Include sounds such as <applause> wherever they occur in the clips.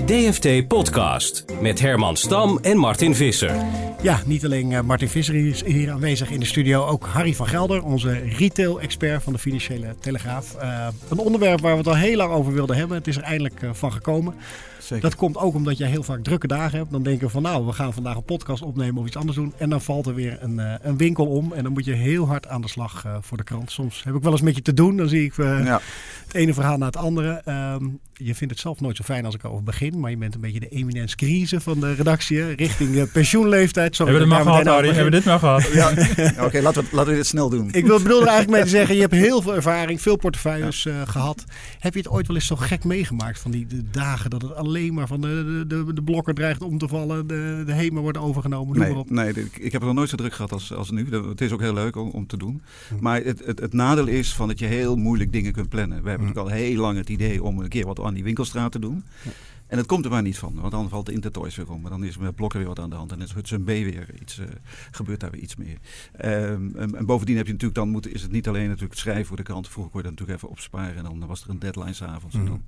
De DFT Podcast met Herman Stam en Martin Visser. Ja, niet alleen uh, Martin Visser is hier aanwezig in de studio, ook Harry van Gelder, onze retail-expert van de Financiële Telegraaf. Uh, een onderwerp waar we het al heel lang over wilden hebben. Het is er eindelijk uh, van gekomen. Zeker. Dat komt ook omdat jij heel vaak drukke dagen hebt. Dan denken we van nou, we gaan vandaag een podcast opnemen of iets anders doen. En dan valt er weer een, uh, een winkel om. En dan moet je heel hard aan de slag uh, voor de krant. Soms heb ik wel eens met je te doen. Dan zie ik uh, ja. het ene verhaal na het andere. Um, je vindt het zelf nooit zo fijn als ik erover begin. Maar je bent een beetje de eminence crisis van de redactie. Richting de pensioenleeftijd. Sorry, hebben we dit maar gehad, Harry? Hebben we dit maar gehad? <laughs> Ja. Oké, okay, laten, we, laten we dit snel doen. Ik bedoel er eigenlijk mee te zeggen. Je hebt heel veel ervaring. Veel portefeuilles ja. gehad. Heb je het ooit wel eens zo gek meegemaakt van die de dagen dat het alleen maar van de de, de, de blokker dreigt om te vallen, de, de HEMA wordt overgenomen. Nee, op. nee, ik heb het nog nooit zo druk gehad als, als nu. Het is ook heel leuk om, om te doen. Maar het, het, het, nadeel is van dat je heel moeilijk dingen kunt plannen. We hebben natuurlijk al heel lang het idee om een keer wat aan die winkelstraat te doen. En het komt er maar niet van, want dan valt de Intertoys weer om. Maar dan is met blokken weer wat aan de hand. En is Hudson B weer iets, uh, gebeurt daar weer iets meer. Um, en, en, bovendien heb je natuurlijk dan moeten, is het niet alleen natuurlijk het schrijven voor de krant. Vroeger kon je dat natuurlijk even opsparen. En dan was er een deadline s'avonds. Mm -hmm.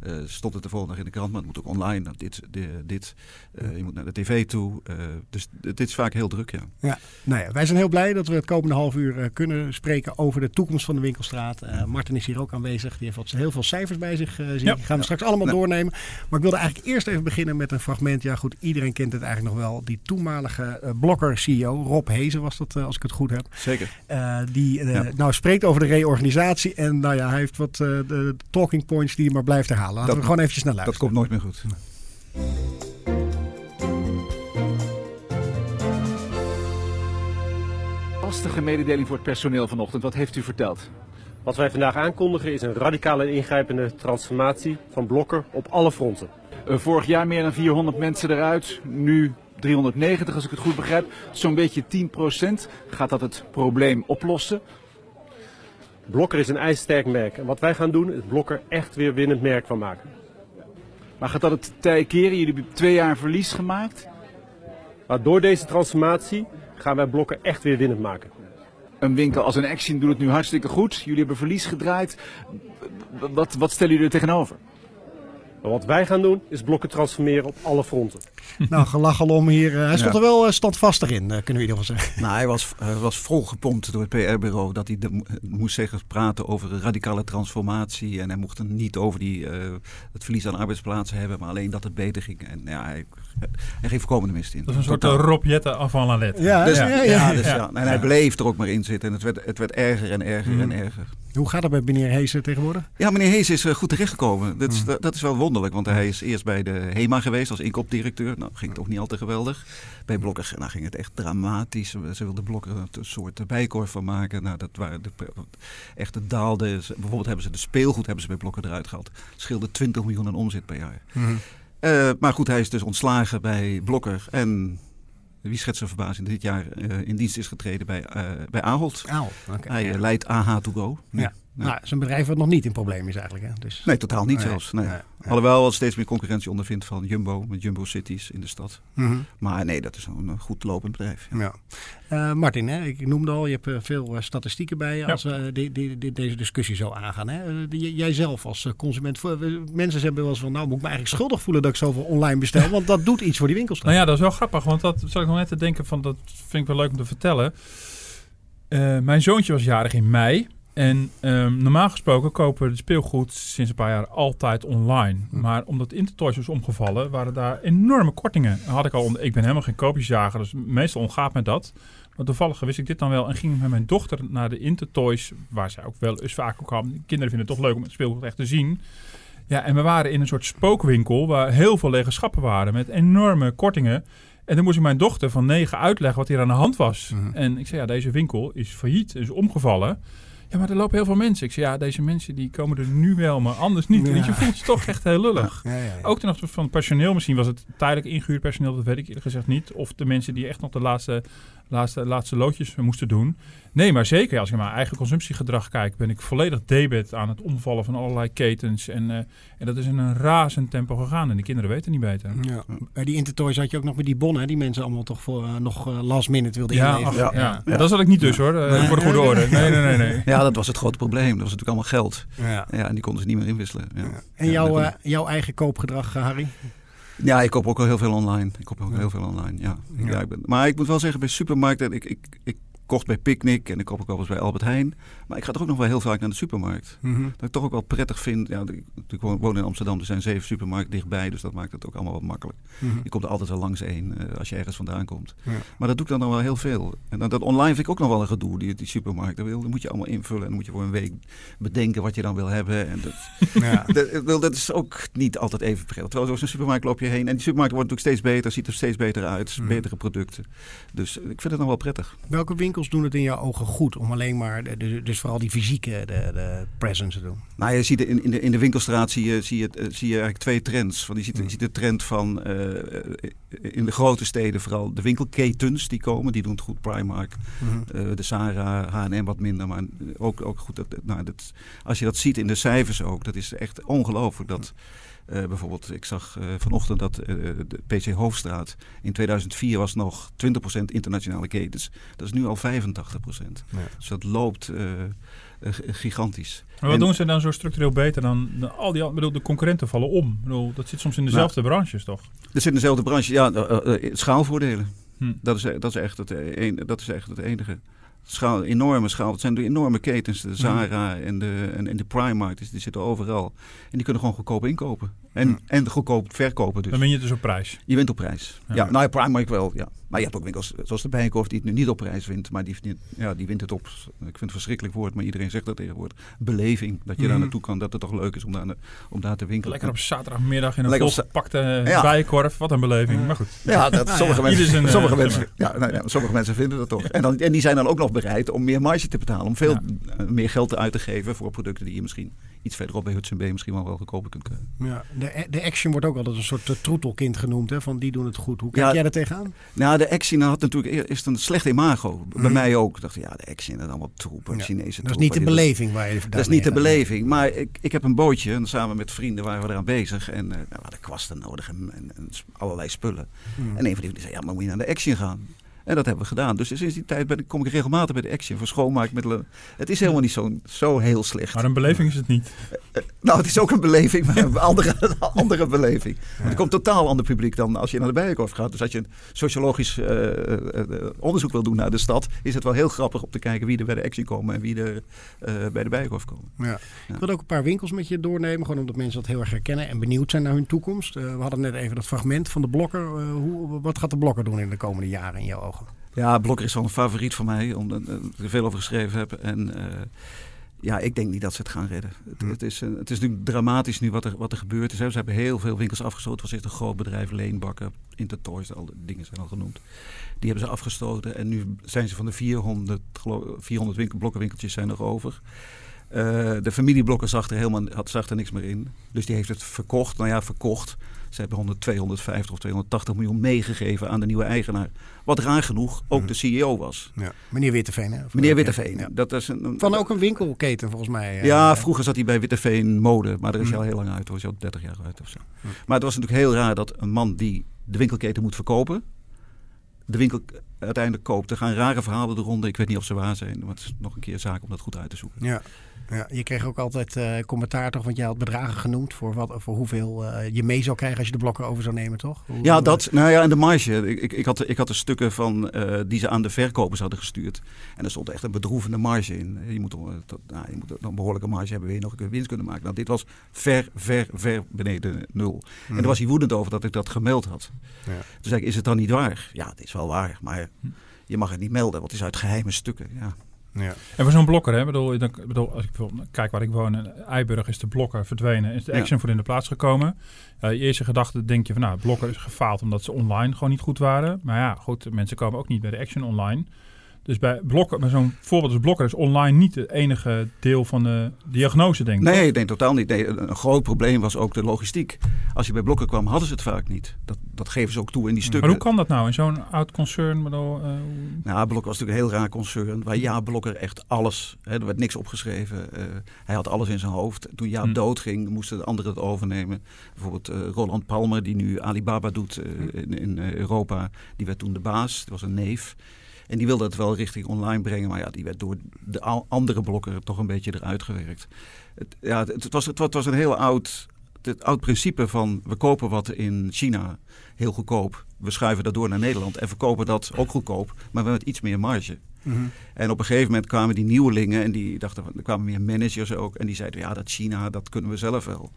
En dan uh, stond het de volgende dag in de krant. Maar het moet ook online. Nou, dit, de, dit uh, je moet naar de tv toe. dus dit is vaak heel druk, ja. ja. Nou ja, wij zijn heel blij dat we het komende half uur kunnen spreken over de toekomst van de winkelstraat. Martin is hier ook aanwezig. Die heeft wat, heel veel cijfers bij zich. zien. Ja. Die gaan we straks allemaal nou. doornemen. Maar ik wilde eigenlijk eerst even beginnen met een fragment. Ja, goed, iedereen kent het eigenlijk nog wel. Die toenmalige uh, Blokker-CEO, Rob Hezen was dat, uh, als ik het goed heb. Zeker. Uh, die ja. nou spreekt over de reorganisatie. En nou ja, hij heeft wat de talking points die hij maar blijft herhalen. Laten dat, we gewoon eventjes naar luisteren. Dat komt nooit meer goed. Lastige mededeling voor het personeel vanochtend. Wat heeft u verteld? Wat wij vandaag aankondigen is een radicale en ingrijpende transformatie van Blokker op alle fronten. Uh, vorig jaar meer dan 400 mensen eruit, nu 390 als ik het goed begrijp. Zo'n beetje 10%. Gaat dat het probleem oplossen? Blokker is een ijzersterk merk. En wat wij gaan doen is Blokker echt weer winnend merk van maken. Maar gaat dat het tij keren? Jullie hebben twee jaar verlies gemaakt. Maar door deze transformatie gaan wij Blokker echt weer winnend maken een winkel als een Action doet het nu hartstikke goed. Jullie hebben verlies gedraaid. Wat, wat stellen jullie er tegenover? Wat wij gaan doen is blokken transformeren op alle fronten. <laughs> nou, gelach om hier. Uh, hij stond ja. er wel uh, standvastig in, uh, kunnen we in ieder geval zeggen. Nou, hij was, was volgepompt door het PR-bureau dat hij de, moest zeggen, praten over een radicale transformatie. En hij mocht het niet over die, het verlies aan arbeidsplaatsen hebben, maar alleen dat het beter ging. En ja, hij, hij ging voorkomen de mist in. Dat is een soort Rob Jette avant la lettre. Ja, dus, ja, ja, ja, dus, ja. En hij bleef er ook maar in zitten. En het werd, het werd erger en erger mm. en erger. Hoe gaat het met meneer Hees tegenwoordig? Ja, meneer Hees is goed terechtgekomen. Dat is, mm. dat is wel wonderlijk, want hij is eerst bij de HEMA geweest als inkopdirecteur. Nou, ging het ook niet al te geweldig. Bij Blokker nou, ging het echt dramatisch. Ze wilden Blokker een soort bijkorf van maken. Nou, dat waren de, echt het daalde. Bijvoorbeeld hebben ze de speelgoed hebben ze bij Blokker eruit gehaald. Scheelde 20 miljoen aan omzet per jaar. Mm. Uh, maar goed, hij is dus ontslagen bij Blokker. En wie schetst zijn verbazing dit jaar uh, in dienst is getreden bij, uh, bij Ahold. Ahold okay, hij ja. leidt AH to Nou, zijn bedrijf wat nog niet in probleem is eigenlijk. Hè? Dus... Nee, totaal niet nee, zelfs. Nee. Nee, Alhoewel wat steeds meer concurrentie ondervindt van Jumbo, met Jumbo Cities in de stad. Mm -hmm. Maar nee, dat is een goed lopend bedrijf. Ja. Uh, Martin, hè, ik noemde al, je hebt uh, veel uh, statistieken bij als we die, die, die, deze discussie zo aangaan. Hè? jij zelf als consument, mensen hebben wel eens van, nou moet ik me eigenlijk schuldig voelen dat ik zoveel online bestel, want dat doet iets voor die winkels. Nou ja, dat is wel grappig, want dat zal ik nog net te denken van, dat vind ik wel leuk om te vertellen. mijn zoontje was jarig in mei. En um, normaal gesproken kopen we het speelgoed sinds een paar jaar altijd online. Hm. Maar omdat Intertoys was omgevallen, waren daar enorme kortingen. Had ik al, ik ben helemaal geen koopjesjager, dus meestal ontgaat me dat. Maar toevallig wist ik dit dan wel en ging met mijn dochter naar de Intertoys, waar zij ook wel eens vaak ook hadden. Kinderen vinden het toch leuk om het speelgoed echt te zien. Ja, en we waren in een soort spookwinkel waar heel veel lege schappen waren met enorme kortingen. En dan moest ik mijn dochter van negen uitleggen wat hier aan de hand was. Mm. En ik zei, ja, deze winkel is failliet, is omgevallen. Ja, maar er lopen heel veel mensen. Ik zeg, ja, deze mensen die komen er nu wel, maar anders niet. Ja. Want je voelt je toch echt heel lullig. Ja, ja, ja. Ook ten opzichte van het personeel. Misschien was het tijdelijk ingehuurd personeel, dat weet ik eerlijk gezegd niet. Of de mensen die echt nog de laatste, laatste, laatste loodjes moesten doen. Nee, maar zeker als ik naar mijn eigen consumptiegedrag kijk, ben ik volledig debet aan het omvallen van allerlei ketens. En, eh, en dat is in een razend tempo gegaan. En de kinderen weten niet beter. Ja. Bij die Intertoys had je ook nog met die bonnen, die mensen allemaal toch voor, eh, nog eh, last minute wilden Ja, inleveren. ach, ja. Ja, dat zat ik niet dus hoor, Nee. voor de goede orde. Nee, nee, nee. nee. <laughs> Ja, dat was het grote probleem. Dat was natuurlijk allemaal geld. Ja. Ja, en die konden ze niet meer inwisselen. Ja. En Ja, jouw, eh, jouw eigen koopgedrag, Harry? Ja, ik koop ook al heel veel online. Ik koop ook Ja. heel veel online, ja. Ja, ik ben, maar ik moet wel zeggen, bij supermarkten... Ik, ik, ik kocht bij Picnic en ik koop ook wel eens bij Albert Heijn. Maar ik ga toch ook nog wel heel vaak naar de supermarkt. Dat ik toch ook wel prettig vind... Ja, ik, woon in Amsterdam, er zijn zeven supermarkten dichtbij. Dus dat maakt het ook allemaal wat makkelijk. Mhm. Je komt er altijd wel langs één eh, als je ergens vandaan komt. Ja. Maar dat doe ik dan, dan wel heel veel. En dat online vind ik ook nog wel een gedoe, die, die supermarkten. Dat moet je allemaal invullen en dan moet je voor een week bedenken wat je dan wil hebben. En dat, <laughs> Ja. dat, is ook niet altijd even prettig. Terwijl zo'n supermarkt loop je heen en die supermarkt wordt natuurlijk steeds beter, ziet er steeds beter uit, Mm. betere producten. Dus ik vind het dan wel prettig. Welke winkels doen het in jouw ogen goed om alleen maar, de, de- dus vooral die fysieke de, de presence te doen? Nou, je ziet in, in, de, in de winkelstraat zie je, zie, je, eh, zie je eigenlijk twee trends. Van, je, ziet, je ziet de trend van eh, in de grote steden vooral de winkelketens die komen. Die doen het goed. Primark, eh, de Zara, H&M wat minder. Maar ook, ook goed. Dat, nou, dat, als je dat ziet in de cijfers ook. Dat is echt ongelooflijk. Dat eh, bijvoorbeeld, ik zag eh, vanochtend dat eh, de PC Hoofdstraat in 2004 was nog 20% internationale ketens. Dat is nu al 85%. Ja. Dus dat loopt gigantisch. Maar wat En- doen ze dan zo structureel beter dan, dan al die andere? Ik bedoel, de concurrenten vallen om. Ik bedoel, dat zit soms in dezelfde branches toch? Dat zit in dezelfde branche. Ja, schaalvoordelen. Hm. Dat, is, dat, is echt het, een, dat is echt het enige. Schaal, enorme schaal. Het zijn de enorme ketens. De Zara en de, en, en de Primark. Dus die zitten overal. En die kunnen gewoon goedkoop inkopen. En, Ja. en goedkoop verkopen dus. Dan win je dus op prijs. Je wint op prijs. Ja. Ja, nou ja, Primark wel. Ja. Maar je hebt ook winkels zoals de Bijenkorf die het nu niet op prijs wint. Maar die, ja, die wint het op. Ik vind het verschrikkelijk woord. Maar iedereen zegt dat tegenwoordig. Beleving. Dat je daar Mhm. naartoe kan. Dat het toch leuk is om daar, om daar te winkelen. Lekker op zaterdagmiddag in een volgepakte Ja. bijenkorf. Wat een beleving. Maar goed. Ja, dat, sommige, ja, ieder mensen, zijn, sommige, eh, mensen, ja, nou ja, sommige mensen vinden dat toch. En, dan, en die zijn dan ook nog bereid om meer marge te betalen. Om veel eh, meer geld uit te geven voor producten die je misschien iets verderop bij Hudson B misschien wel wel goedkoper kunt krijgen. Ja, de, de Action wordt ook altijd een soort eh, troetelkind genoemd, hè, van die doen het goed. Hoe kijk Ja. jij daar tegenaan? Nou, de Action had natuurlijk eer- eerst een slecht imago. Bij Mhm. mij ook. Ik dacht, ja, de Action, dat allemaal troep. Ja. Chinese Dat is niet de beleving waar je Dat is niet de beleving. Maar ik, ik heb een bootje en samen met vrienden waren we eraan bezig. En eh, nou, we hadden kwasten nodig en, en, en allerlei spullen. Hmm. En een van die die zei, ja, maar moet je naar de Action gaan? En dat hebben we gedaan. Dus sinds die tijd ben ik, kom ik regelmatig bij de Action voor schoonmaakmiddelen. Het is helemaal niet zo, zo heel slecht. Maar een beleving is het niet. Nou, het is ook een beleving, maar een andere, een <laughs> andere beleving. Want er komt totaal ander publiek dan als je naar de Bijenkorf gaat. Dus als je een sociologisch eh, eh, eh, onderzoek wil doen naar de stad, is het wel heel grappig om te kijken wie er bij de Action komen en wie er eh, bij de Bijenkorf komen. Ja. Ik wil ook een paar winkels met je doornemen. Gewoon omdat mensen dat heel erg herkennen en benieuwd zijn naar hun toekomst. Eh, we hadden net even dat fragment van de blokker. Eh, hoe, wat gaat de blokker doen in de komende jaren in jouw ogen? Ja, Blokker is wel een favoriet van mij, omdat eh, ik er veel over geschreven heb. En eh, ja, ik denk niet dat ze het gaan redden. Het, Hm. het, is, eh, het is natuurlijk dramatisch nu wat er, wat er gebeurd is. hè. Ze hebben heel veel winkels afgesloten. Het was echt een groot bedrijf, Leenbakken, Intertoys, al die dingen zijn al genoemd. Die hebben ze afgestoten en nu zijn ze van de 400, geloof, 400 winkel, blokkenwinkeltjes zijn nog over. Eh, de familie Blokker zag er helemaal had, zag er niks meer in. Dus die heeft het verkocht. Nou ja, verkocht. Ze hebben 100, 250 of 280 miljoen meegegeven aan de nieuwe eigenaar. Wat raar genoeg ook de CEO was. Ja. Meneer Witteveen, hè? Meneer Witteveen. Ja. Dat is een, Van ook een winkelketen volgens mij. eh. ja, vroeger zat hij bij Witteveen Mode, maar daar is hij Mm. al heel lang uit. Daar was hij al 30 jaar uit of zo. Maar het was natuurlijk heel raar dat een man die de winkelketen moet verkopen, de winkel uiteindelijk koopt. Er gaan rare verhalen de ronde. Ik weet niet of ze waar zijn, maar het is nog een keer zaak om dat goed uit te zoeken. Ja. Ja, je kreeg ook altijd eh, commentaar toch, want jij had bedragen genoemd voor, wat, voor hoeveel eh, je mee zou krijgen als je de blokken over zou nemen, toch? Hoe- Ja, dat. Nou ja, en de marge. Ik, ik, had, ik had de stukken van eh, die ze aan de verkopers hadden gestuurd. En er stond echt een bedroevende marge in. Je moet, tot- nou, je moet een behoorlijke marge hebben, wil je nog een winst kunnen maken. Nou, dit was ver, ver, ver beneden nul. En daar was hij woedend over dat ik dat gemeld had. Ja. Toen zei ik, is het dan niet waar? Ja, het is wel waar, maar je mag het niet melden, want het is uit geheime stukken. Ja. Ja. En voor zo'n blokker, hè, bedoel, ik bedoel, als ik bijvoorbeeld kijk waar ik woon, in Eiburg is de blokker verdwenen, is de Ja. Action voor in de plaats gekomen. Eh, je eerste gedachte denk je van, nou, blokker is gefaald omdat ze online gewoon niet goed waren. Maar ja, goed, mensen komen ook niet bij de Action online. Dus bij blokken, bij zo'n voorbeeld als blokker is online niet het enige deel van de diagnose, denk ik. Nee, nee, totaal niet. Nee, een groot probleem was ook de logistiek. Als je bij blokken kwam, hadden ze het vaak niet. Dat, dat geven ze ook toe in die stukken. Maar hoe kan dat nou in zo'n oud concern? Bedoel, uh, nou, Blokker was natuurlijk een heel raar concern. Waar Jaap Blokker echt alles, hè, er werd niks opgeschreven. Uh, hij had alles in zijn hoofd. Toen Jaap hm. doodging, moesten de anderen het overnemen. Bijvoorbeeld uh, Roland Palmer, die nu Alibaba doet in, in Europa. Die werd toen de baas. Dat was een neef. En die wilde het wel richting online brengen, maar ja, die werd door de andere blokken toch een beetje eruit gewerkt. Het, ja, het, het was, het, was een heel oud, het oud principe van we kopen wat in China heel goedkoop. We schuiven dat door naar Nederland en verkopen dat ook goedkoop, maar met iets meer marge. Mhm. En op een gegeven moment kwamen die nieuwelingen en die dachten, er kwamen meer managers ook. En die zeiden, ja, dat China, dat kunnen we zelf wel.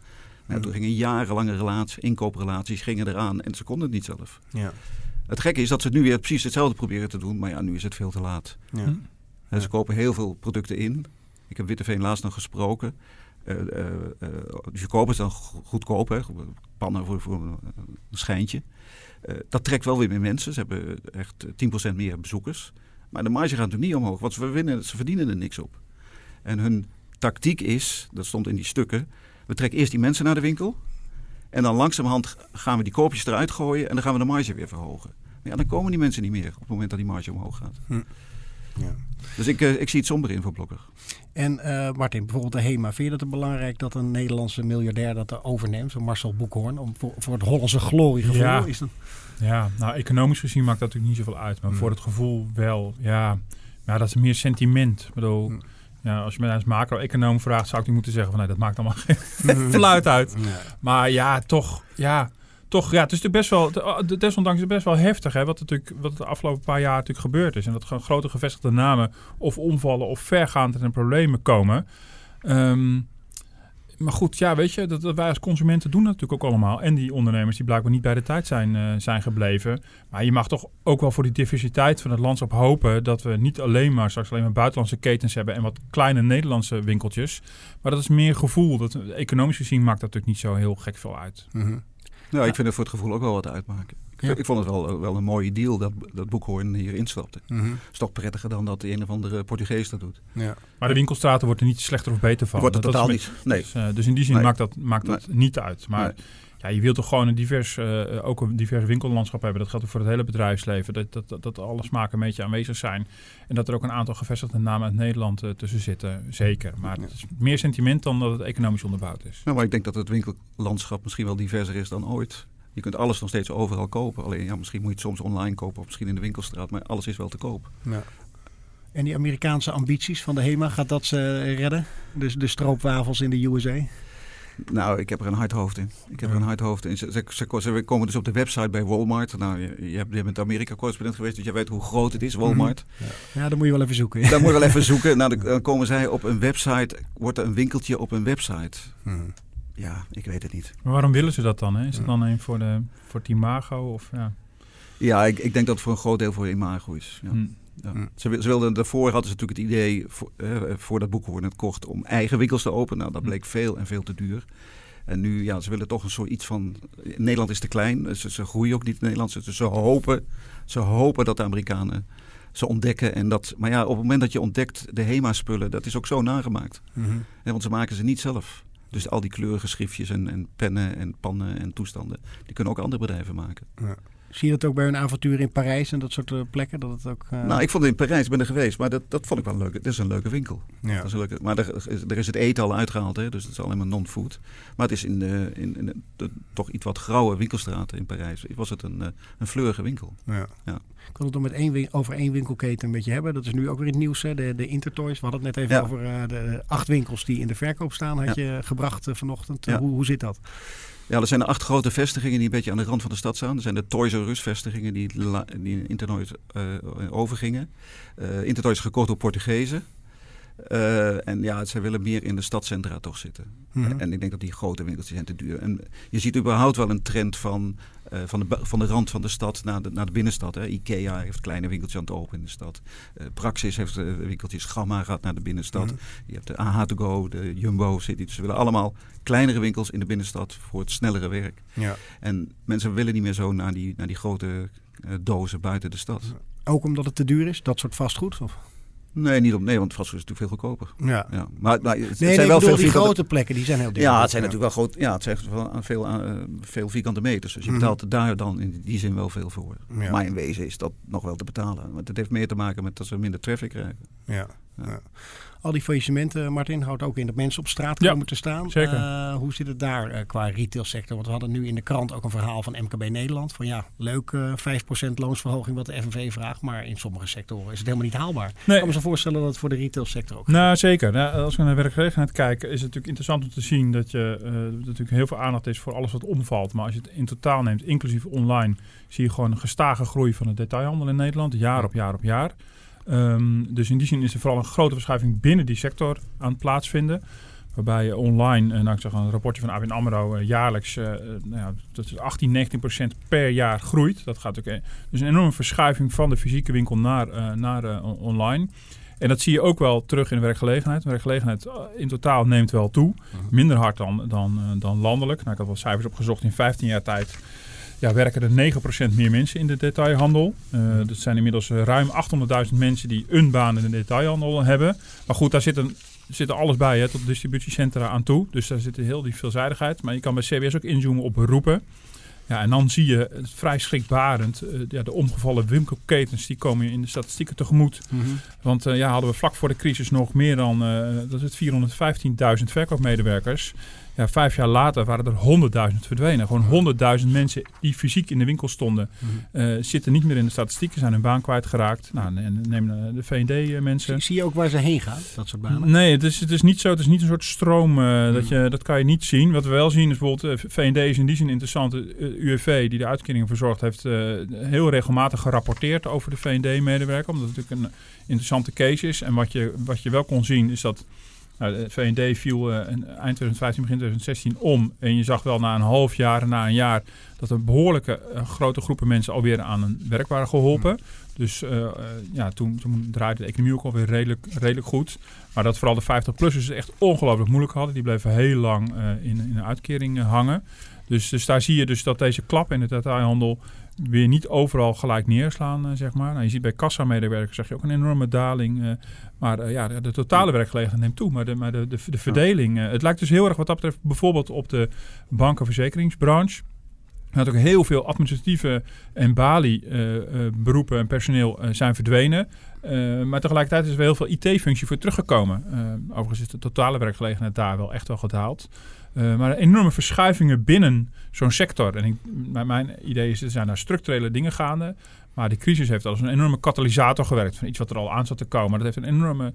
Nou, mhm. Toen gingen jarenlange relaties, inkooprelaties gingen eraan en ze konden het niet zelf. Ja. Het gekke is dat ze nu weer precies hetzelfde proberen te doen, maar ja, nu is het veel te laat. Ja. En ze kopen heel veel producten in. Ik heb Witteveen laatst nog gesproken. Uh, uh, uh, dus je koopt het dan goedkoop, hè, pannen voor, voor een schijntje. dat trekt wel weer meer mensen. Ze hebben echt 10% meer bezoekers. Maar de marge gaat natuurlijk niet omhoog, want ze, winnen, ze verdienen er niks op. En hun tactiek is, dat stond in die stukken, we trekken eerst die mensen naar de winkel. En dan langzamerhand gaan we die koopjes eruit gooien en dan gaan we de marge weer verhogen. Maar ja, dan komen die mensen niet meer op het moment dat die marge omhoog gaat. Hm. Ja. Dus ik, uh, ik zie het somber in voor Blokker. En uh, Martin, bijvoorbeeld de HEMA. Vind je het belangrijk dat een Nederlandse miljardair dat overneemt? Zo Marcel Boekhoorn, om voor, voor het Hollandse gloriegevoel? Ja. Is dat... ja, nou economisch gezien maakt dat natuurlijk niet zoveel uit. Maar hm. voor het gevoel wel, ja. Ja, dat is meer sentiment. Ik bedoel, hm. Ja, als je me als macro-econoom vraagt, zou ik niet moeten zeggen van nee, dat maakt allemaal geen <laughs> fluit uit. Maar ja, toch, ja, toch, ja, het is natuurlijk best wel, desondanks is het best wel heftig, hè, wat, natuurlijk, wat de afgelopen paar jaar natuurlijk gebeurd is. En dat gewoon grote gevestigde namen of omvallen of vergaand in problemen komen. Um, maar goed, ja, weet je, dat, wij als consumenten doen dat natuurlijk ook allemaal. En die ondernemers die blijkbaar niet bij de tijd zijn, uh, zijn gebleven. Maar je mag toch ook wel voor die diversiteit van het landschap hopen dat we niet alleen maar straks alleen maar buitenlandse ketens hebben en wat kleine Nederlandse winkeltjes. Maar dat is meer gevoel. Dat, economisch gezien maakt dat natuurlijk niet zo heel gek veel uit. Mm -hmm. Ja, ik vind het voor het gevoel ook wel wat uitmaken. Ik vond het wel, wel een mooie deal dat, dat Boekhoorn hier instapte. Mm -hmm. is toch prettiger dan dat de een of andere Portugees dat doet. Ja. Maar de winkelstraten worden er niet slechter of beter van. Wordt totaal niet. Nee. Dus, uh, dus, in die zin maakt dat, maakt dat niet uit. Maar ja, je wilt toch gewoon een divers, uh, ook een divers winkellandschap hebben. Dat geldt ook voor het hele bedrijfsleven. Dat, dat, dat, alle smaken een beetje aanwezig zijn. En dat er ook een aantal gevestigde namen uit Nederland uh, tussen zitten. Zeker. Maar het is meer sentiment dan dat het economisch onderbouwd is. Nou, maar ik denk dat het winkellandschap misschien wel diverser is dan ooit. Je kunt alles nog steeds overal kopen. Alleen ja, misschien moet je het soms online kopen of misschien in de winkelstraat. Maar alles is wel te koop. Ja. En die Amerikaanse ambities van de HEMA, gaat dat ze redden? Dus de stroopwafels in de USA? Nou, ik heb er een hard hoofd in. Ik heb er een hard hoofd in. Ze, ze, komen dus op de website bij Walmart. Nou, je, je, bent Amerika-correspondent geweest, dus je weet hoe groot het is, Walmart. Mhm. Ja, ja dan moet je wel even zoeken. Dan moet je wel even <laughs> zoeken. Nou, dan komen zij op een website, wordt er een winkeltje op een website. Hmm. Ja, ik weet het niet. Maar waarom willen ze dat dan? Hè? Is het dan een voor, de, voor het imago? Of, ja, ja ik, ik denk dat het voor een groot deel voor imago is. Ja. Hmm. Ja. Ze, ze, wilden, daarvoor hadden ze natuurlijk het idee, voor, eh, voordat Boekhoorn het kocht, om eigen winkels te openen. Nou, dat bleek veel en veel te duur. En nu, ja, ze willen toch een soort iets van... Nederland is te klein, ze, ze groeien ook niet in Nederland. Ze, ze, hopen, ze hopen dat de Amerikanen ze ontdekken. En dat, maar ja, op het moment dat je ontdekt de HEMA-spullen, dat is ook zo nagemaakt. Mm want ze maken ze niet zelf. Dus al die kleurige schriftjes en, en pennen en pannen en toestanden, die kunnen ook andere bedrijven maken. Ja. Zie je dat ook bij een avontuur in Parijs en dat soort eh, plekken? Dat het ook, uh... Nou, ik vond het in Parijs, ben er geweest, maar dat, dat vond ik wel leuk. Het is een leuke winkel. Ja. Dat is een leuke, maar er, er, is het eten al uitgehaald, hè, dus het is alleen maar non-food. Maar het is in, de, in, in de, toch iets wat grauwe winkelstraten in Parijs. Was het een, eh, een fleurige winkel. Ja. ja. Ik wil het nog met één, over één winkelketen een beetje hebben. Dat is nu ook weer in het nieuws, hè? De, de Intertoys. We hadden het net even over uh, de acht winkels die in de verkoop staan. Had je gebracht vanochtend. Hoe, hoe zit dat? Ja, er zijn acht grote vestigingen die een beetje aan de rand van de stad staan. Er zijn de Toys R Us vestigingen die, die Intertoys uh, overgingen. Uh, is gekocht door Portugezen. Uh, en ja, zij willen meer in de stadcentra toch zitten. Mhm. En ik denk dat die grote winkeltjes zijn te duur. En je ziet überhaupt wel een trend van, uh, van, de, van de rand van de stad naar de, naar de binnenstad. Hè. Ikea heeft kleine winkeltjes aan het open in de stad. Uh, Praxis heeft winkeltjes. Gamma gaat naar de binnenstad. Mhm. Je hebt de AH2Go, de Jumbo City. Ze willen allemaal kleinere winkels in de binnenstad voor het snellere werk. Ja. En mensen willen niet meer zo naar die, naar die grote dozen buiten de stad. Ook omdat het te duur is, dat soort vastgoed? Of? Nee, niet om, nee, want vastgoed is natuurlijk veel goedkoper. Ja. Ja. Maar, maar het Nee, zijn nee, wel veel die grote plekken, die zijn heel duur. Ja, het zijn natuurlijk wel groot. Ja, het zijn wel aan veel, eh, veel vierkante meters. Dus je Mhm. betaalt daar dan in die zin wel veel voor. Ja. Maar in wezen is dat nog wel te betalen. Want het heeft meer te maken met dat ze minder traffic krijgen. Ja. Al die faillissementen, Martin, houdt ook in dat mensen op straat Ja, komen te staan. zeker. Eh, hoe zit het daar eh, qua retailsector? Want we hadden nu in de krant ook een verhaal van MKB Nederland. Van ja, leuk eh 5% loonsverhoging wat de FNV vraagt. Maar in sommige sectoren is het helemaal niet haalbaar. Ik Nee. kan me zo voorstellen dat het voor de retailsector ook Nou, zeker. Nou, als we naar werkgelegenheid kijken, is het natuurlijk interessant om te zien dat je eh, er natuurlijk heel veel aandacht is voor alles wat omvalt. Maar als je het in totaal neemt, inclusief online, zie je gewoon een gestage groei van de detailhandel in Nederland, jaar op jaar op jaar. Ehm, dus in die zin is er vooral een grote verschuiving binnen die sector aan het plaatsvinden. Waarbij je online, eh, nou ik zeg een rapportje van ABN AMRO, eh, jaarlijks eh, nou ja, dat is 18, 19 procent per jaar groeit. Dat gaat ook, dus een enorme verschuiving van de fysieke winkel naar, naar on- online. En dat zie je ook wel terug in de werkgelegenheid. De werkgelegenheid in totaal neemt wel toe. Minder hard dan, dan, dan landelijk. Nou, ik had wel cijfers opgezocht. In 15 jaar tijd ja, werken er 9% meer mensen in de detailhandel. Eh dat zijn inmiddels eh, ruim 800.000 mensen die een baan in de detailhandel hebben. Maar goed, daar zit, een, zit er alles bij, hè, tot distributiecentra aan toe. Dus daar zit heel die veelzijdigheid. Maar je kan bij CBS ook inzoomen op beroepen. Ja, en dan zie je het vrij schrikbarend. eh, ja, de omgevallen winkelketens die komen je in de statistieken tegemoet. Want eh, ja, hadden we vlak voor de crisis nog meer dan dat is het 415.000 verkoopmedewerkers. Ja, vijf jaar later waren er 100.000 verdwenen. Gewoon 100.000 mensen die fysiek in de winkel stonden, eh, zitten niet meer in de statistieken, zijn hun baan kwijtgeraakt. Nou, en neem eh, de V&D-mensen. Zie, zie je ook waar ze heen gaan, dat soort banen? Nee, het is, het is niet zo. Het is niet een soort stroom. eh, dat, je, dat kan je niet zien. Wat we wel zien is bijvoorbeeld. eh, V&D is in die zin interessant. UWV, die de uitkeringen verzorgt, heeft eh, heel regelmatig gerapporteerd over de V&D-medewerker. Omdat het natuurlijk een interessante case is. En wat je, wat je wel kon zien is dat. Nou, de V&D viel in eind 2015, begin 2016 om. En je zag wel na een half jaar, na een jaar, dat er behoorlijke eh, grote groepen mensen alweer aan hun werk waren geholpen. Dus eh, ja, toen, draaide de economie ook alweer redelijk, redelijk goed. Maar dat vooral de 50-plussers het echt ongelooflijk moeilijk hadden. Die bleven heel lang in, in een uitkering hangen. Dus, dus daar zie je dus dat deze klap in de detailhandel weer niet overal gelijk neerslaan, eh, zeg maar. Nou, je ziet bij kassamedewerkers zeg je ook een enorme daling. eh, maar eh, ja, de, de totale werkgelegenheid neemt toe. Maar de, maar de, de, de verdeling... het lijkt dus heel erg wat dat betreft bijvoorbeeld op de bankenverzekeringsbranche. Er had ook heel veel administratieve en balie-beroepen en personeel zijn verdwenen. Maar tegelijkertijd is er heel veel IT-functie voor teruggekomen. Overigens is de totale werkgelegenheid daar wel echt wel gedaald. Eh, maar enorme verschuivingen binnen zo'n sector. En ik, mijn, mijn idee is, er zijn daar structurele dingen gaande. Maar die crisis heeft als een enorme katalysator gewerkt. Van iets wat er al aan zat te komen. Dat heeft een enorme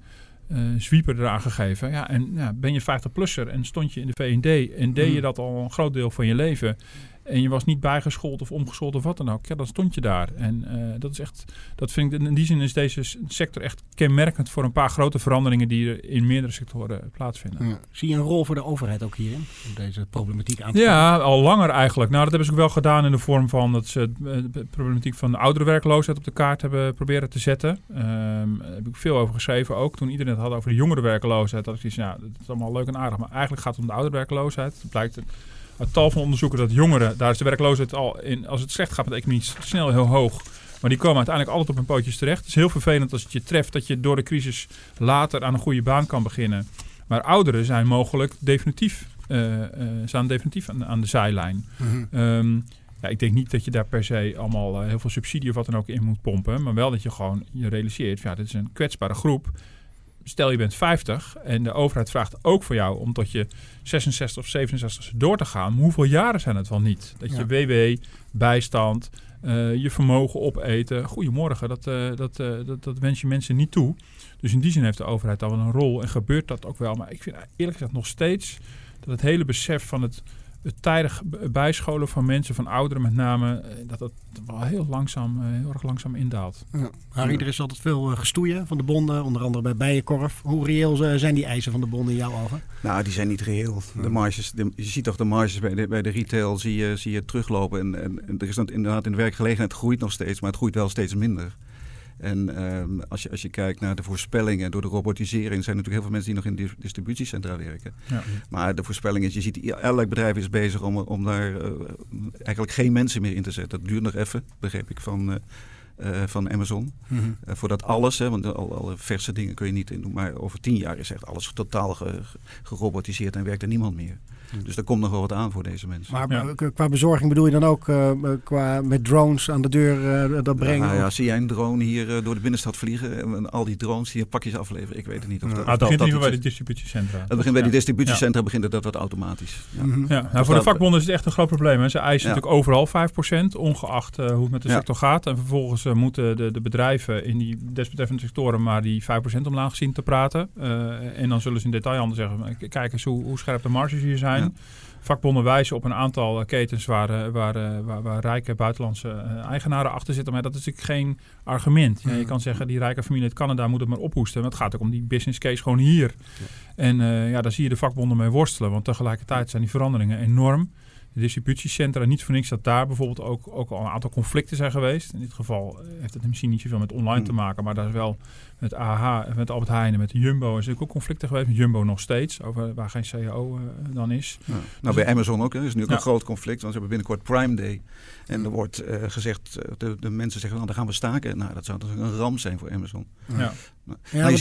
eh zwieper eraan gegeven. Ja, en ja, ben je 50-plusser en stond je in de V&D... en deed je dat al een groot deel van je leven... en je was niet bijgeschoold of omgeschoold of wat dan ook... ja, dan stond je daar. En eh, dat is echt... dat vind ik in die zin is deze sector echt kenmerkend... voor een paar grote veranderingen... die er in meerdere sectoren plaatsvinden. Ja. Zie je een rol voor de overheid ook hierin? Om deze problematiek aan te Ja, al langer eigenlijk. Nou, dat hebben ze ook wel gedaan in de vorm van dat ze eh, de problematiek van de ouderenwerkloosheid op de kaart hebben proberen te zetten. Ehm, daar heb ik veel over geschreven ook. Toen iedereen het had over de jongerenwerkloosheid, dat ik zoiets, ja, dat is allemaal leuk en aardig. Maar eigenlijk gaat het om de ouderenwerkloosheid. Het blijkt uit tal van onderzoeken dat jongeren, daar is de werkloosheid al in, als het slecht gaat met de economie, snel heel hoog. Maar die komen uiteindelijk altijd op hun pootjes terecht. Het is heel vervelend als het je treft dat je door de crisis later aan een goede baan kan beginnen. Maar ouderen zijn mogelijk definitief, eh, eh, staan definitief aan, aan de zijlijn. Mhm. Ehm, ja, ik denk niet dat je daar per se allemaal eh, heel veel subsidie of wat dan ook in moet pompen. Maar wel dat je gewoon je realiseert, ja, dit is een kwetsbare groep. Stel je bent 50 en de overheid vraagt ook voor jou om tot je 66 of 67 door te gaan. Hoeveel jaren zijn het wel niet? Dat je WW, bijstand, eh, je vermogen opeten. Goedemorgen, dat, eh, dat, eh, dat, dat wens je mensen niet toe. Dus in die zin heeft de overheid al wel een rol en gebeurt dat ook wel. Maar ik vind eerlijk gezegd nog steeds dat het hele besef van het, het tijdig bijscholen van mensen, van ouderen met name, eh, dat dat wel heel langzaam, eh, heel erg langzaam indaalt. Ja. Harry, er is altijd veel eh, gestoeien van de bonden, onder andere bij Bijenkorf. Hoe reëel zijn die eisen van de bonden in jouw ogen? Nou, die zijn niet reëel. De marges, de- je ziet toch de marges bij de, bij de retail zie je, zie je teruglopen. En, en, en er is dan inderdaad in de werkgelegenheid groeit nog steeds, maar het groeit wel steeds minder. En ehm, als, je, als je kijkt naar de voorspellingen door de robotisering, zijn er natuurlijk heel veel mensen die nog in di- distributiecentra werken. Ja. Maar de voorspelling is, je ziet, elk bedrijf is bezig om, om daar eh, eigenlijk geen mensen meer in te zetten. Dat duurt nog even, begreep ik van, eh, eh, van Amazon. Mhm. Voordat alles, hè, want al, alle verse dingen kun je niet in doen. Maar over tien jaar is echt alles totaal ge- ge- gerobotiseerd en werkt er niemand meer. Dus daar komt nog wel wat aan voor deze mensen. Maar Ja. eh, qua bezorging bedoel je dan ook eh, qua met drones aan de deur eh, dat brengen? Nou ja, Of- zie jij een drone hier eh, door de binnenstad vliegen en al die drones die pakjes afleveren? Ik weet het niet. Of Ja. dat, of het begint in dat- bij de distributiecentra. het begint bij die Ja. distributiecentra begint het dat wat automatisch. Ja. Mhm. Ja, nou, voor de vakbonden is het echt een groot probleem. Hè. Ze eisen Ja. natuurlijk overal 5%, ongeacht eh, hoe het met de Ja. sector gaat. En vervolgens eh, moeten de, de bedrijven in die desbetreffende sectoren maar die 5% omlaag zien te praten. Eh, en dan zullen ze in detailhandel zeggen, maar k- kijk eens hoe, hoe scherp de marges hier zijn. Ja. Vakbonden wijzen op een aantal eh, ketens waar, eh, waar, eh, waar, waar rijke buitenlandse eigenaren achter zitten. Maar dat is natuurlijk geen argument. Ja, je kan zeggen, die rijke familie uit Canada moet het maar ophoesten. Maar het gaat ook om die business case gewoon hier. En ja, daar zie je de vakbonden mee worstelen. Want tegelijkertijd zijn die veranderingen enorm. De distributiecentra, niet voor niks dat daar bijvoorbeeld ook, ook al een aantal conflicten zijn geweest. In dit geval heeft het misschien niet zoveel met online te Hmm. maken, maar daar is wel met AH, met Albert Heijn en met Jumbo is natuurlijk ook conflicten geweest. Met Jumbo nog steeds, over waar geen CAO eh, dan is. Ja. Nou, bij Amazon ook. hè. Er is nu ook Ja. een groot conflict, want ze hebben binnenkort Prime Day. En er wordt eh, gezegd, eh, de, de mensen zeggen, nou, dan gaan we staken. Nou, dat zou toch een ramp zijn voor Amazon. Ja. Dat is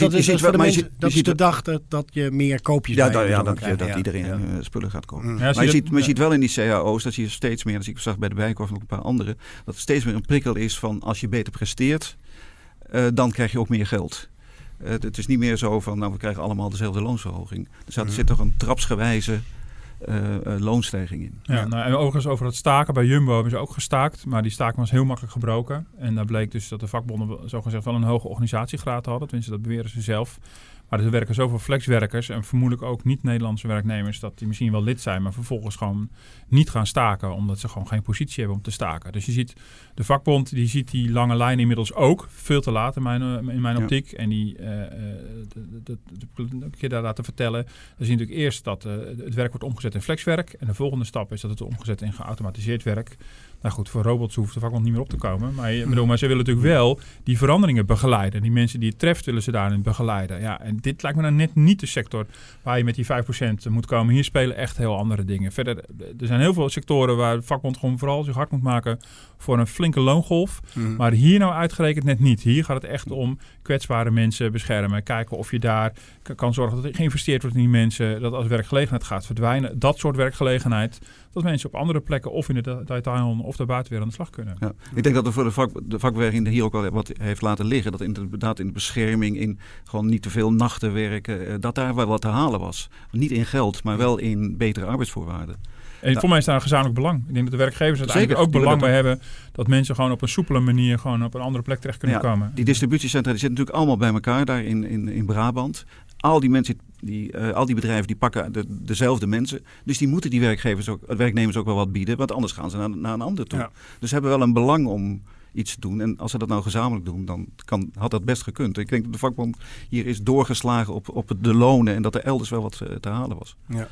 dus de dat dag dat, dat je meer koopjes Ja, dat, ja dat, je- dat Ja, iedereen ja. spullen gaat kopen. Maar je, ziet, dat- maar ziet wel in die cao's, dat zie je steeds meer, dat zie ik zag bij de Bijenkorf en ook een paar anderen, dat er steeds meer een prikkel is van als je beter presteert, dan krijg je ook meer geld. Eh, het is niet meer zo van, nou we krijgen allemaal dezelfde loonsverhoging. Er zit, zit toch een trapsgewijze eh, eh, loonstijging in. Ja, Nou, en overigens over het staken. Bij Jumbo hebben ze ook gestaakt. Maar die staking was heel makkelijk gebroken. En daar bleek dus dat de vakbonden zogezegd wel een hoge organisatiegraad hadden. Tenminste, dat beweren ze zelf. Maar er werken zoveel flexwerkers en vermoedelijk ook niet-Nederlandse werknemers... dat die misschien wel lid zijn, maar vervolgens gewoon niet gaan staken... omdat ze gewoon geen positie hebben om te staken. Dus je ziet, de vakbond die ziet die lange lijn inmiddels ook veel te laat in mijn, eh, in mijn Ja. optiek. En die, de- de- een keer daar laten vertellen... dan zie je natuurlijk eerst dat eh, het werk wordt omgezet in flexwerk... en de volgende stap is dat het omgezet in geautomatiseerd werk... Nou goed, voor robots hoeft de vakbond niet meer op te komen. Maar, bedoel, maar ze willen natuurlijk wel die veranderingen begeleiden. Die mensen die het treft, willen ze daarin begeleiden. Ja, en dit lijkt me dan net niet de sector waar je met die 5% moet komen. Hier spelen echt heel andere dingen. Verder, er zijn heel veel sectoren waar de vakbond gewoon vooral zich hard moet maken voor een flinke loongolf. Mhm. Maar hier nou uitgerekend net niet. Hier gaat het echt om kwetsbare mensen beschermen. Kijken of je daar kan zorgen dat er geïnvesteerd wordt in die mensen. Dat als werkgelegenheid gaat verdwijnen. Dat soort werkgelegenheid. Dat mensen op andere plekken of in de de- detailhandel of daarbuiten weer aan de slag kunnen. Ja. Ik denk dat er voor de, vak, de vakbeweging hier ook wel wat heeft laten liggen. Dat inderdaad in de bescherming, in gewoon niet te veel nachten werken, eh, dat daar wel wat te halen was. Niet in geld, maar wel in betere arbeidsvoorwaarden. En voor mij is daar een gezamenlijk belang. Ik denk dat de werkgevers uiteindelijk Zeker, ook belang bij hebben dat mensen gewoon op een soepele manier gewoon op een andere plek terecht kunnen Ja, komen. Die distributiecentra die zitten natuurlijk allemaal bij elkaar daar in, in, in Brabant. Al die mensen, die, eh, al die bedrijven die pakken de, dezelfde mensen. Dus die moeten die werkgevers ook, werknemers ook wel wat bieden. Want anders gaan ze naar, naar een ander toe. Ja. Dus ze hebben wel een belang om iets doen. En als ze dat nou gezamenlijk doen, dan kan, had dat best gekund. Ik denk dat de vakbond hier is doorgeslagen op, op de lonen. En dat er elders wel wat eh, te halen was. Ja.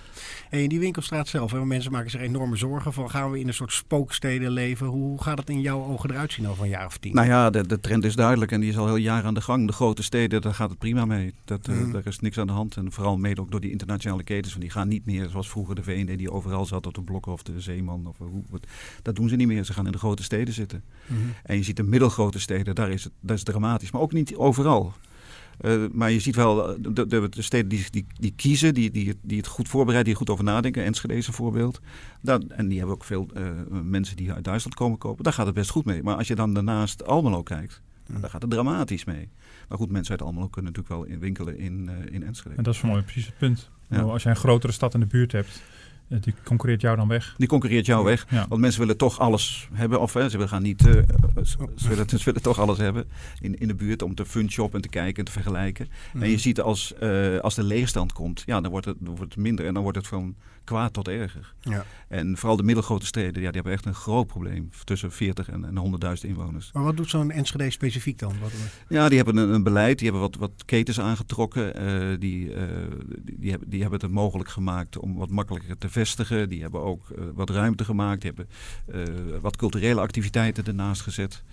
Hey, in die winkelstraat zelf, hè, mensen maken zich enorme zorgen van gaan we in een soort spooksteden leven? Hoe gaat het in jouw ogen eruit zien over een jaar of tien? Nou ja, de, de trend is duidelijk en die is al heel jaren aan de gang. De grote steden, daar gaat het prima mee. Dat, eh, Mhm. Daar is niks aan de hand. En vooral mede ook door die internationale ketens. Want die gaan niet meer zoals vroeger de VND die overal zat op de blokken of de Zeeman. Of hoe, dat doen ze niet meer. Ze gaan in de grote steden zitten. Mhm. En je ziet de middelgrote steden, daar is het dat is dramatisch. Maar ook niet overal. Eh, maar je ziet wel, eh, de, de, de steden die, die, die kiezen, die, die, die het goed voorbereiden, die goed over nadenken. Enschede is een voorbeeld. Dat, en die hebben ook veel eh, mensen die uit Duitsland komen kopen. Daar gaat het best goed mee. Maar als je dan daarnaast Almelo kijkt, Ja. daar gaat het dramatisch mee. Maar goed, mensen uit Almelo kunnen natuurlijk wel in winkelen in, eh, in Enschede. En dat is voor mij precies het punt. Ja. Als je een grotere stad in de buurt hebt, die concurreert jou dan weg. Die concurreert jou weg. Ja. Want mensen willen toch alles hebben. Of hè, ze willen gaan niet. eh, ze, ze willen, ze willen toch alles hebben in, in de buurt om te fun shoppen en te kijken en te vergelijken. En je ziet als, eh, als de leegstand komt, ja, dan wordt, het, dan wordt het minder en dan wordt het van kwaad tot erger. Ja. En vooral de middelgrote steden, ja, die hebben echt een groot probleem tussen 40 en, en 100.000 inwoners. Maar wat doet zo'n Enschede specifiek dan? Wat, Ja, die hebben een, een beleid, die hebben wat, wat ketens aangetrokken. eh, die, eh, die, die hebben, die hebben het mogelijk gemaakt om wat makkelijker te vestigen. Die hebben ook eh, wat ruimte gemaakt. Die hebben eh, wat culturele activiteiten ernaast gezet.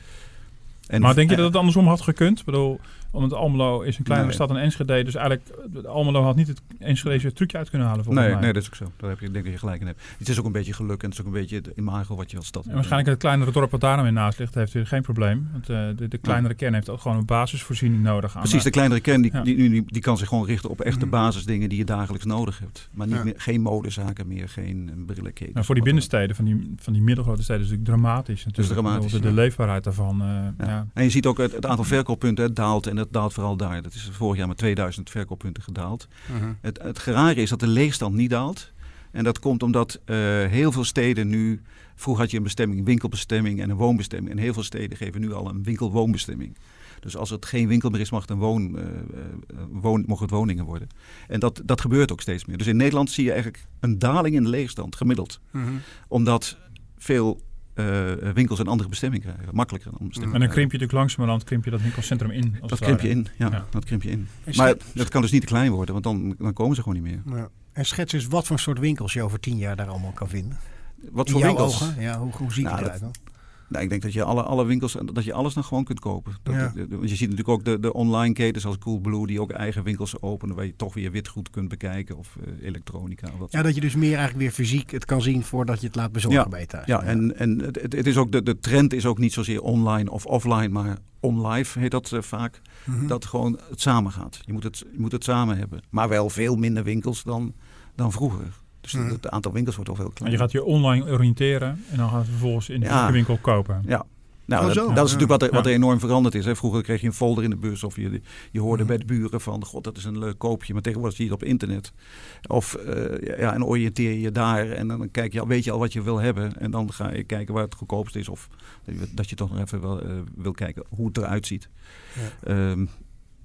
En, maar denk je dat het andersom had gekund? Ik bedoel, Omdat Almelo is een kleinere Nee. stad dan Enschede. Dus eigenlijk, Almelo had niet het Enschedeze trucje uit kunnen halen volgens Nee, mij. nee, dat is ook zo. Daar heb je, ik denk dat je gelijk in hebt. Het is ook een beetje geluk en het is ook een beetje het imago wat je als stad En waarschijnlijk het kleinere dorp wat daar nou weer naast ligt, heeft weer geen probleem. Want eh, de, de kleinere kern heeft ook gewoon een basisvoorziening nodig. Aan Precies, de kleinere kern die, Ja. die, die, die kan zich gewoon richten op echte Mhm. basisdingen die je dagelijks nodig hebt. Maar niet Ja. meer, geen modezaken meer, geen eh, brillenketens. Nou, voor die binnensteden, van die, van die middelgrote steden, is het natuurlijk dramatisch. Natuurlijk. dramatisch, De, leefbaarheid daarvan. eh, Ja. ja. En je ziet ook het, het aantal verkooppunten het daalt en het daalt vooral daar. Dat is vorig jaar met 2000 verkooppunten gedaald. Mhm. Het, het gerare is dat de leegstand niet daalt. En dat komt omdat eh, heel veel steden nu... Vroeger had je een bestemming, een winkelbestemming en een woonbestemming. En heel veel steden geven nu al een winkelwoonbestemming. Dus als het geen winkel meer is, mag het, een woon, eh, eh, woon, mogen het woningen worden. En dat, dat gebeurt ook steeds meer. Dus in Nederland zie je eigenlijk een daling in de leegstand, gemiddeld. Mhm. Omdat veel eh, winkels een andere bestemming krijgen. Makkelijker een bestemming En dan krijgen. krimp je natuurlijk langzamerhand krimp je dat winkelcentrum in. als Dat het krimp je in, ja, Ja. dat krimp je in. En Maar dat kan dus niet te klein worden, want dan, dan komen ze gewoon niet meer. Ja. En schets eens wat voor soort winkels je over tien jaar daar allemaal kan vinden. Wat In voor jouw winkels? ogen? Ja, hoe, hoe zie je Nou, eruit dan? Nou, ik denk dat je alle, alle winkels, dat je alles dan gewoon kunt kopen. Dat, Ja. want je ziet natuurlijk ook de, de online ketens als Coolblue, die ook eigen winkels openen, waar je toch weer witgoed kunt bekijken of eh, elektronica. Wat. Ja, dat je dus meer eigenlijk weer fysiek het kan zien voordat je het laat bezorgen Ja. bij je thuis. Ja, en, en het, het- het is ook de, de trend is ook niet zozeer online of offline, maar on-live heet dat eh, vaak. Mhm. Dat gewoon het samen gaat. Je moet het, je moet het samen hebben. Maar wel veel minder winkels dan, dan vroeger. Dus Mhm. het, aantal winkels wordt al veel Maar kleiner. je gaat je online oriënteren en dan gaat het vervolgens in de Ja. winkel kopen. Ja. Nou, Oh, dat, is Ja. natuurlijk wat er, wat Ja. er enorm veranderd is. Hè. Vroeger kreeg je een folder in de bus of je, je hoorde Mhm. bij de buren van... God, dat is een leuk koopje. Maar tegenwoordig zie je het op internet. Of eh, ja, en oriënteer je je daar en dan kijk je, al- weet je al wat je wil hebben. En dan ga je kijken waar het goedkoopst is. Of dat je toch nog even wel, eh, wil kijken hoe het eruit ziet. Ehm,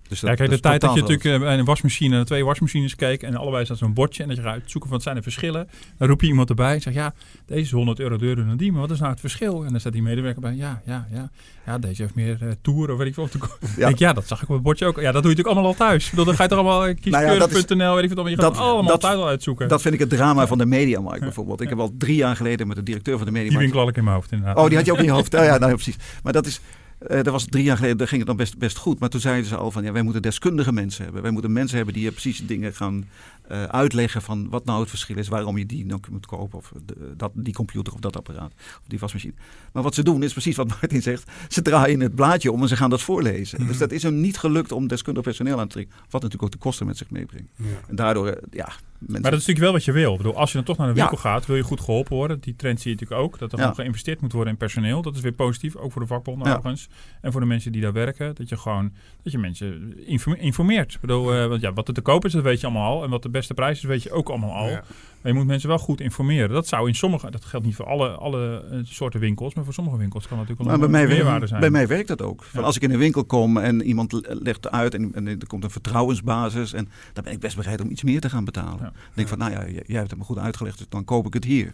dus Ja, kijk, de tijd dat je natuurlijk eh, bij een wasmachine naar twee wasmachines keek en allebei staat zo'n bordje en dat je gaat uitzoeken wat zijn de verschillen. Dan roep je iemand erbij en zegt ja, deze is 100 euro duurder dan die, maar wat is nou het verschil? En dan staat die medewerker bij, ja, ja, ja, ja, deze heeft meer toer of weet ik veel. Of de, Ja. <laughs> Denk, ja, dat zag ik op het bordje ook. Ja, dat doe je natuurlijk allemaal al thuis. Ik bedoel, dan ga je toch allemaal eh, Nou ja, kieskeurig.nl, weet ik veel, je gaat dat- allemaal dat- thuis al uitzoeken. Dat vind ik het drama van de Mediamarkt bijvoorbeeld. Ik heb al drie jaar geleden met de directeur van de die Mediamarkt... winkel had ik in mijn hoofd inderdaad. Oh, die had je ook in je hoofd. <laughs> Oh, ja, nou, ja, precies. Maar dat is. Dat was drie jaar geleden, ging het dan best, best goed. Maar toen zeiden ze al van ja, wij moeten deskundige mensen hebben. Wij moeten mensen hebben die precies dingen gaan eh, uitleggen van wat nou het verschil is, waarom je die nou moet kopen. Of de- dat, die computer of dat apparaat. Of die wasmachine. Maar wat ze doen is precies wat <laughs> Martin zegt. Ze draaien het blaadje om en ze gaan dat voorlezen. Mhm. Dus dat is hem niet gelukt om deskundig personeel aan te trekken. Wat natuurlijk ook de kosten met zich meebrengt. Ja. En daardoor, eh, ja, mensen. Maar dat is natuurlijk wel wat je wil. Ik bedoel, als je dan toch naar Ja. winkel gaat, wil je goed geholpen worden. Die trend zie je natuurlijk ook. Dat er Ja. gewoon geïnvesteerd moet worden in personeel. Dat is weer positief, ook voor de vakbonden overigens. En voor de mensen die daar werken. Dat je gewoon dat je mensen informe- informeert. Ik bedoel, eh, want ja, wat er te koop is, dat weet je allemaal al. En wat de beste prijs is, weet je ook allemaal al. Ja. Maar je moet mensen wel goed informeren. Dat zou in sommige, dat geldt niet voor alle, alle eh, soorten winkels. Maar voor sommige winkels kan natuurlijk wel een mij, meerwaarde werkt, zijn. bij mij werkt dat ook. Van Ja. Als ik in een winkel kom en iemand le- legt uit en, en er komt een vertrouwensbasis. En dan ben ik best bereid om iets meer te gaan betalen. Ja. Dan denk ik van, nou ja, jij jij hebt het me goed uitgelegd, dus dan koop ik het hier.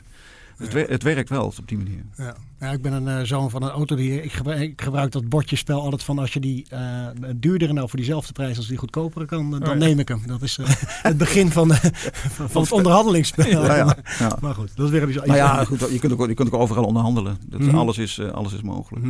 Dus het, wer- het werkt wel op die manier. Ja. Ja, ik ben een eh, zoon van een autodier. Ik gebruik, ik gebruik dat bordjespel altijd van als je die eh duurdere nou voor diezelfde prijs als die goedkopere kan, eh, dan ja. neem ik hem. Dat is eh, <laughs> het begin van, eh, van, van het onderhandelingsspel. Ja, ja, Maar, ja. <laughs> maar goed, dat is weer een Nou ja, goed, je, kunt ook, je kunt ook overal onderhandelen. Dat, Mhm. alles, is, eh, alles is mogelijk.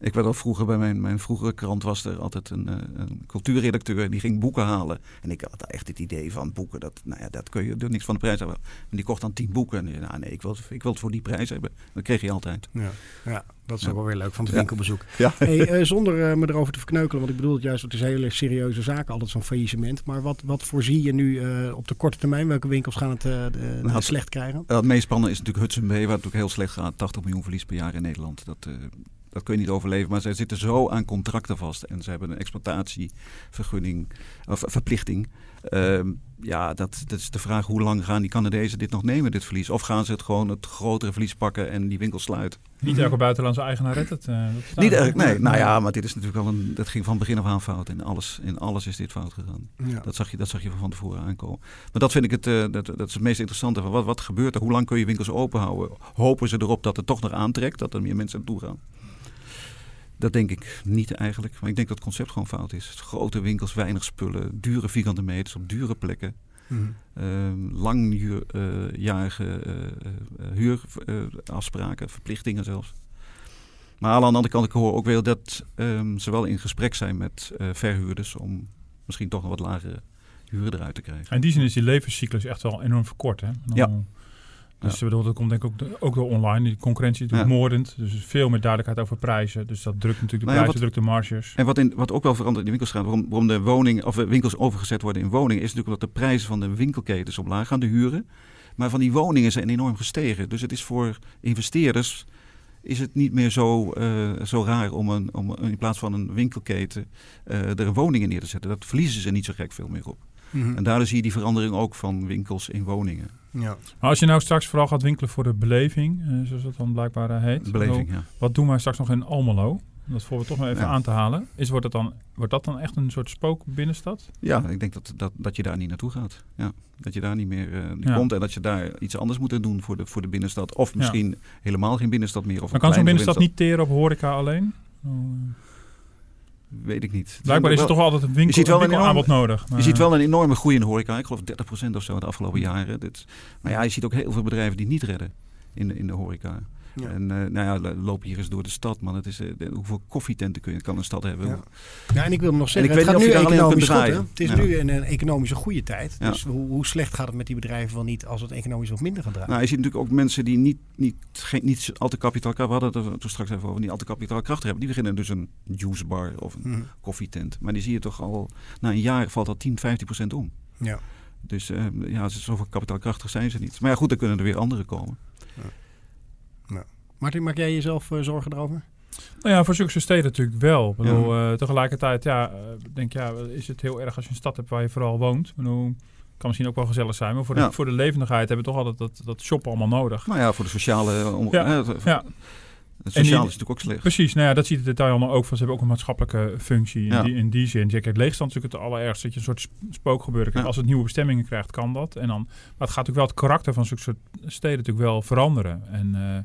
Ik werd al vroeger bij mijn, mijn vroegere krant was er altijd een, eh, een cultuurredacteur en die ging boeken halen. En ik had echt het idee van boeken, dat, nou ja, dat kun je er niks van de prijs hebben. En die kocht dan tien boeken. En die nou nee, ik wil, het- ik wil het voor die prijs hebben. Dat kreeg je altijd. Ja. ja, dat is Ja. ook wel weer leuk van het winkelbezoek. Ja. <laughs> Hey, eh, zonder eh, me erover te verkneukelen, want ik bedoel het juist, het is hele serieuze zaken, altijd zo'n faillissement. Maar wat, wat voorzie je nu op de korte termijn? Welke winkels gaan het, de- Nou, slecht krijgen? Het meest spannende is natuurlijk Hudson Bay, waar het natuurlijk heel slecht gaat. 80 miljoen verlies per jaar in Nederland. Dat, dat kun je niet overleven. Maar zij zitten zo aan contracten vast. En ze hebben een exploitatievergunning, of verplichting. Ehm, ja, dat, dat is de vraag hoe lang gaan die Canadezen dit nog nemen, dit verlies? Of gaan ze het gewoon het grotere verlies pakken en die winkel sluiten? Niet elke buitenlandse eigenaar redt het. eh, dat staat Niet er. erg, nee. Nou ja, maar dit is natuurlijk wel een. Dat ging van begin af aan fout. In alles, in alles is dit fout gegaan. Ja. Dat zag je, dat zag je van tevoren aankomen. Maar dat vind ik het, eh, dat, dat is het meest interessante. Van wat, wat gebeurt er? Hoe lang kun je winkels open houden? Hopen ze erop dat het toch nog aantrekt, dat er meer mensen naartoe gaan? Dat denk ik niet eigenlijk. Maar ik denk dat het concept gewoon fout is. Grote winkels, weinig spullen, dure vierkante meters op dure plekken. Mhm. Ehm langjarige huurafspraken, verplichtingen zelfs. Maar aan de andere kant, ik hoor ook weer dat ehm, ze wel in gesprek zijn met eh, verhuurders om misschien toch een wat lagere huur eruit te krijgen. En in die zin is die levenscyclus echt wel enorm verkort. Hè? Ja. Dus bedoel, dat komt denk ik ook, de- ook door online. Die concurrentie is natuurlijk moordend. Dus veel meer duidelijkheid over prijzen. Dus dat drukt natuurlijk de Nou prijzen, wat- drukt de marges. En wat, in, wat ook wel verandert in de winkelstraat, waarom, waarom de woning, of winkels overgezet worden in woningen, is natuurlijk dat de prijzen van de winkelketens omlaag gaan, de huren. Maar van die woningen zijn enorm gestegen. Dus het is voor investeerders is het niet meer zo, eh, zo raar om, een, om in plaats van een winkelketen eh, er een woning in neer te zetten. Dat verliezen ze niet zo gek veel meer op. Mhm. En daardoor zie je die verandering ook van winkels in woningen. Ja. Maar als je nou straks vooral gaat winkelen voor de beleving, eh, zoals dat dan blijkbaar eh, heet. Beleving, ja. Wat doen wij straks nog in Almelo? Dat voor we toch maar even Ja. aan te halen. Is, wordt, het dan, wordt dat dan echt een soort spookbinnenstad? Ja, ik denk dat, dat, dat je daar niet naartoe gaat. Ja, dat je daar niet meer eh, Ja. komt en dat je daar iets anders moet doen voor de, voor de binnenstad. Of misschien helemaal geen binnenstad meer. Of Maar een kan zo'n binnenstad niet teren op horeca alleen? Oh. Weet ik niet. Blijkbaar is er toch altijd een winkel, ziet wel een enorme- nodig. Je ziet wel een enorme groei in de horeca. Ik geloof 30% of zo de afgelopen jaren. Dit, maar ja, je ziet ook heel veel bedrijven die niet redden in, de- in de horeca. Ja. En eh, nou ja, loop hier eens door de stad, man. Het is, eh, hoeveel koffietenten kun je, kan een stad hebben? Ja. Ja, en ik wil nog En zeggen, ik het weet gaat nu economisch goed. Hè? Het is Ja. nu een, een economische goede tijd. Ja. Dus hoe, hoe slecht gaat het met die bedrijven wel niet als het economisch wat minder gaat draaien? Nou, je ziet natuurlijk ook mensen die niet, niet, geen, niet al te kapitaalkracht... We hadden het er toen straks even over, niet al te kapitaalkracht hebben. Die beginnen dus een juicebar of een Mhm. koffietent. Maar die zie je toch al... Na een jaar valt dat 10, 15 procent om. Ja. Dus eh, ja, zoveel kapitaalkrachtig zijn ze niet. Maar ja, goed, dan kunnen er weer anderen komen. Martin, maak jij jezelf eh, zorgen erover? Nou ja, voor zulke steden natuurlijk wel. Ik bedoel, eh, tegelijkertijd, ja, eh, denk ja, is het heel erg als je een stad hebt waar je vooral woont. Ik bedoel, kan misschien ook wel gezellig zijn, maar voor de, Ja. voor de levendigheid hebben we toch altijd dat, dat shoppen allemaal nodig. Nou ja, voor de sociale... eh, Om, Ja, het, het die- sociale is natuurlijk ook slecht. Precies, nou ja, dat ziet de detailhandel ook van. Ze hebben ook een maatschappelijke functie in, Ja. die, in die zin. Kijk, leegstand is natuurlijk het allerergste, dat je een soort sp- spookgebeuren krijgt. Ja. Als het nieuwe bestemmingen krijgt, kan dat. En dan, maar het gaat natuurlijk wel het karakter van zulke soort steden natuurlijk wel veranderen. En, eh,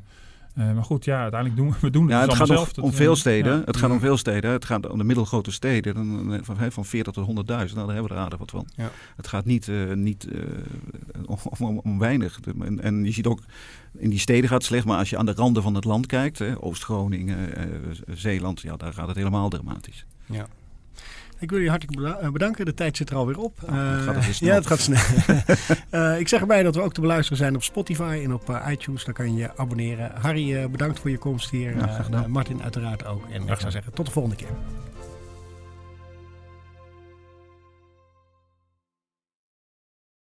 eh, maar goed, ja, uiteindelijk doen we, we doen het, Ja, dus het gaat om, veel eh, steden. ja. Het gaat om veel steden. Het gaat om de middelgrote steden. Dan, eh, van, hè, van 40 tot 100.000. Nou, daar hebben we er aardig wat van. Ja. Het gaat niet, eh, niet eh, om, om, om weinig. En, en je ziet ook, in die steden gaat het slecht. Maar als je aan de randen van het land kijkt. hè, Oost-Groningen, eh, Zeeland. Ja, daar gaat het helemaal dramatisch. Ja. Ik wil jullie hartelijk eh, bedanken. De tijd zit er alweer op. Nou, het Eh, gaat alweer snel. Ja, het gaat snel. <laughs> Eh, ik zeg erbij dat we ook te beluisteren zijn op Spotify en op iTunes. Daar kan je je abonneren. Harry, bedankt voor je komst hier. Ja, graag gedaan. Martin uiteraard ook. En ik zou zeggen, tot de volgende keer.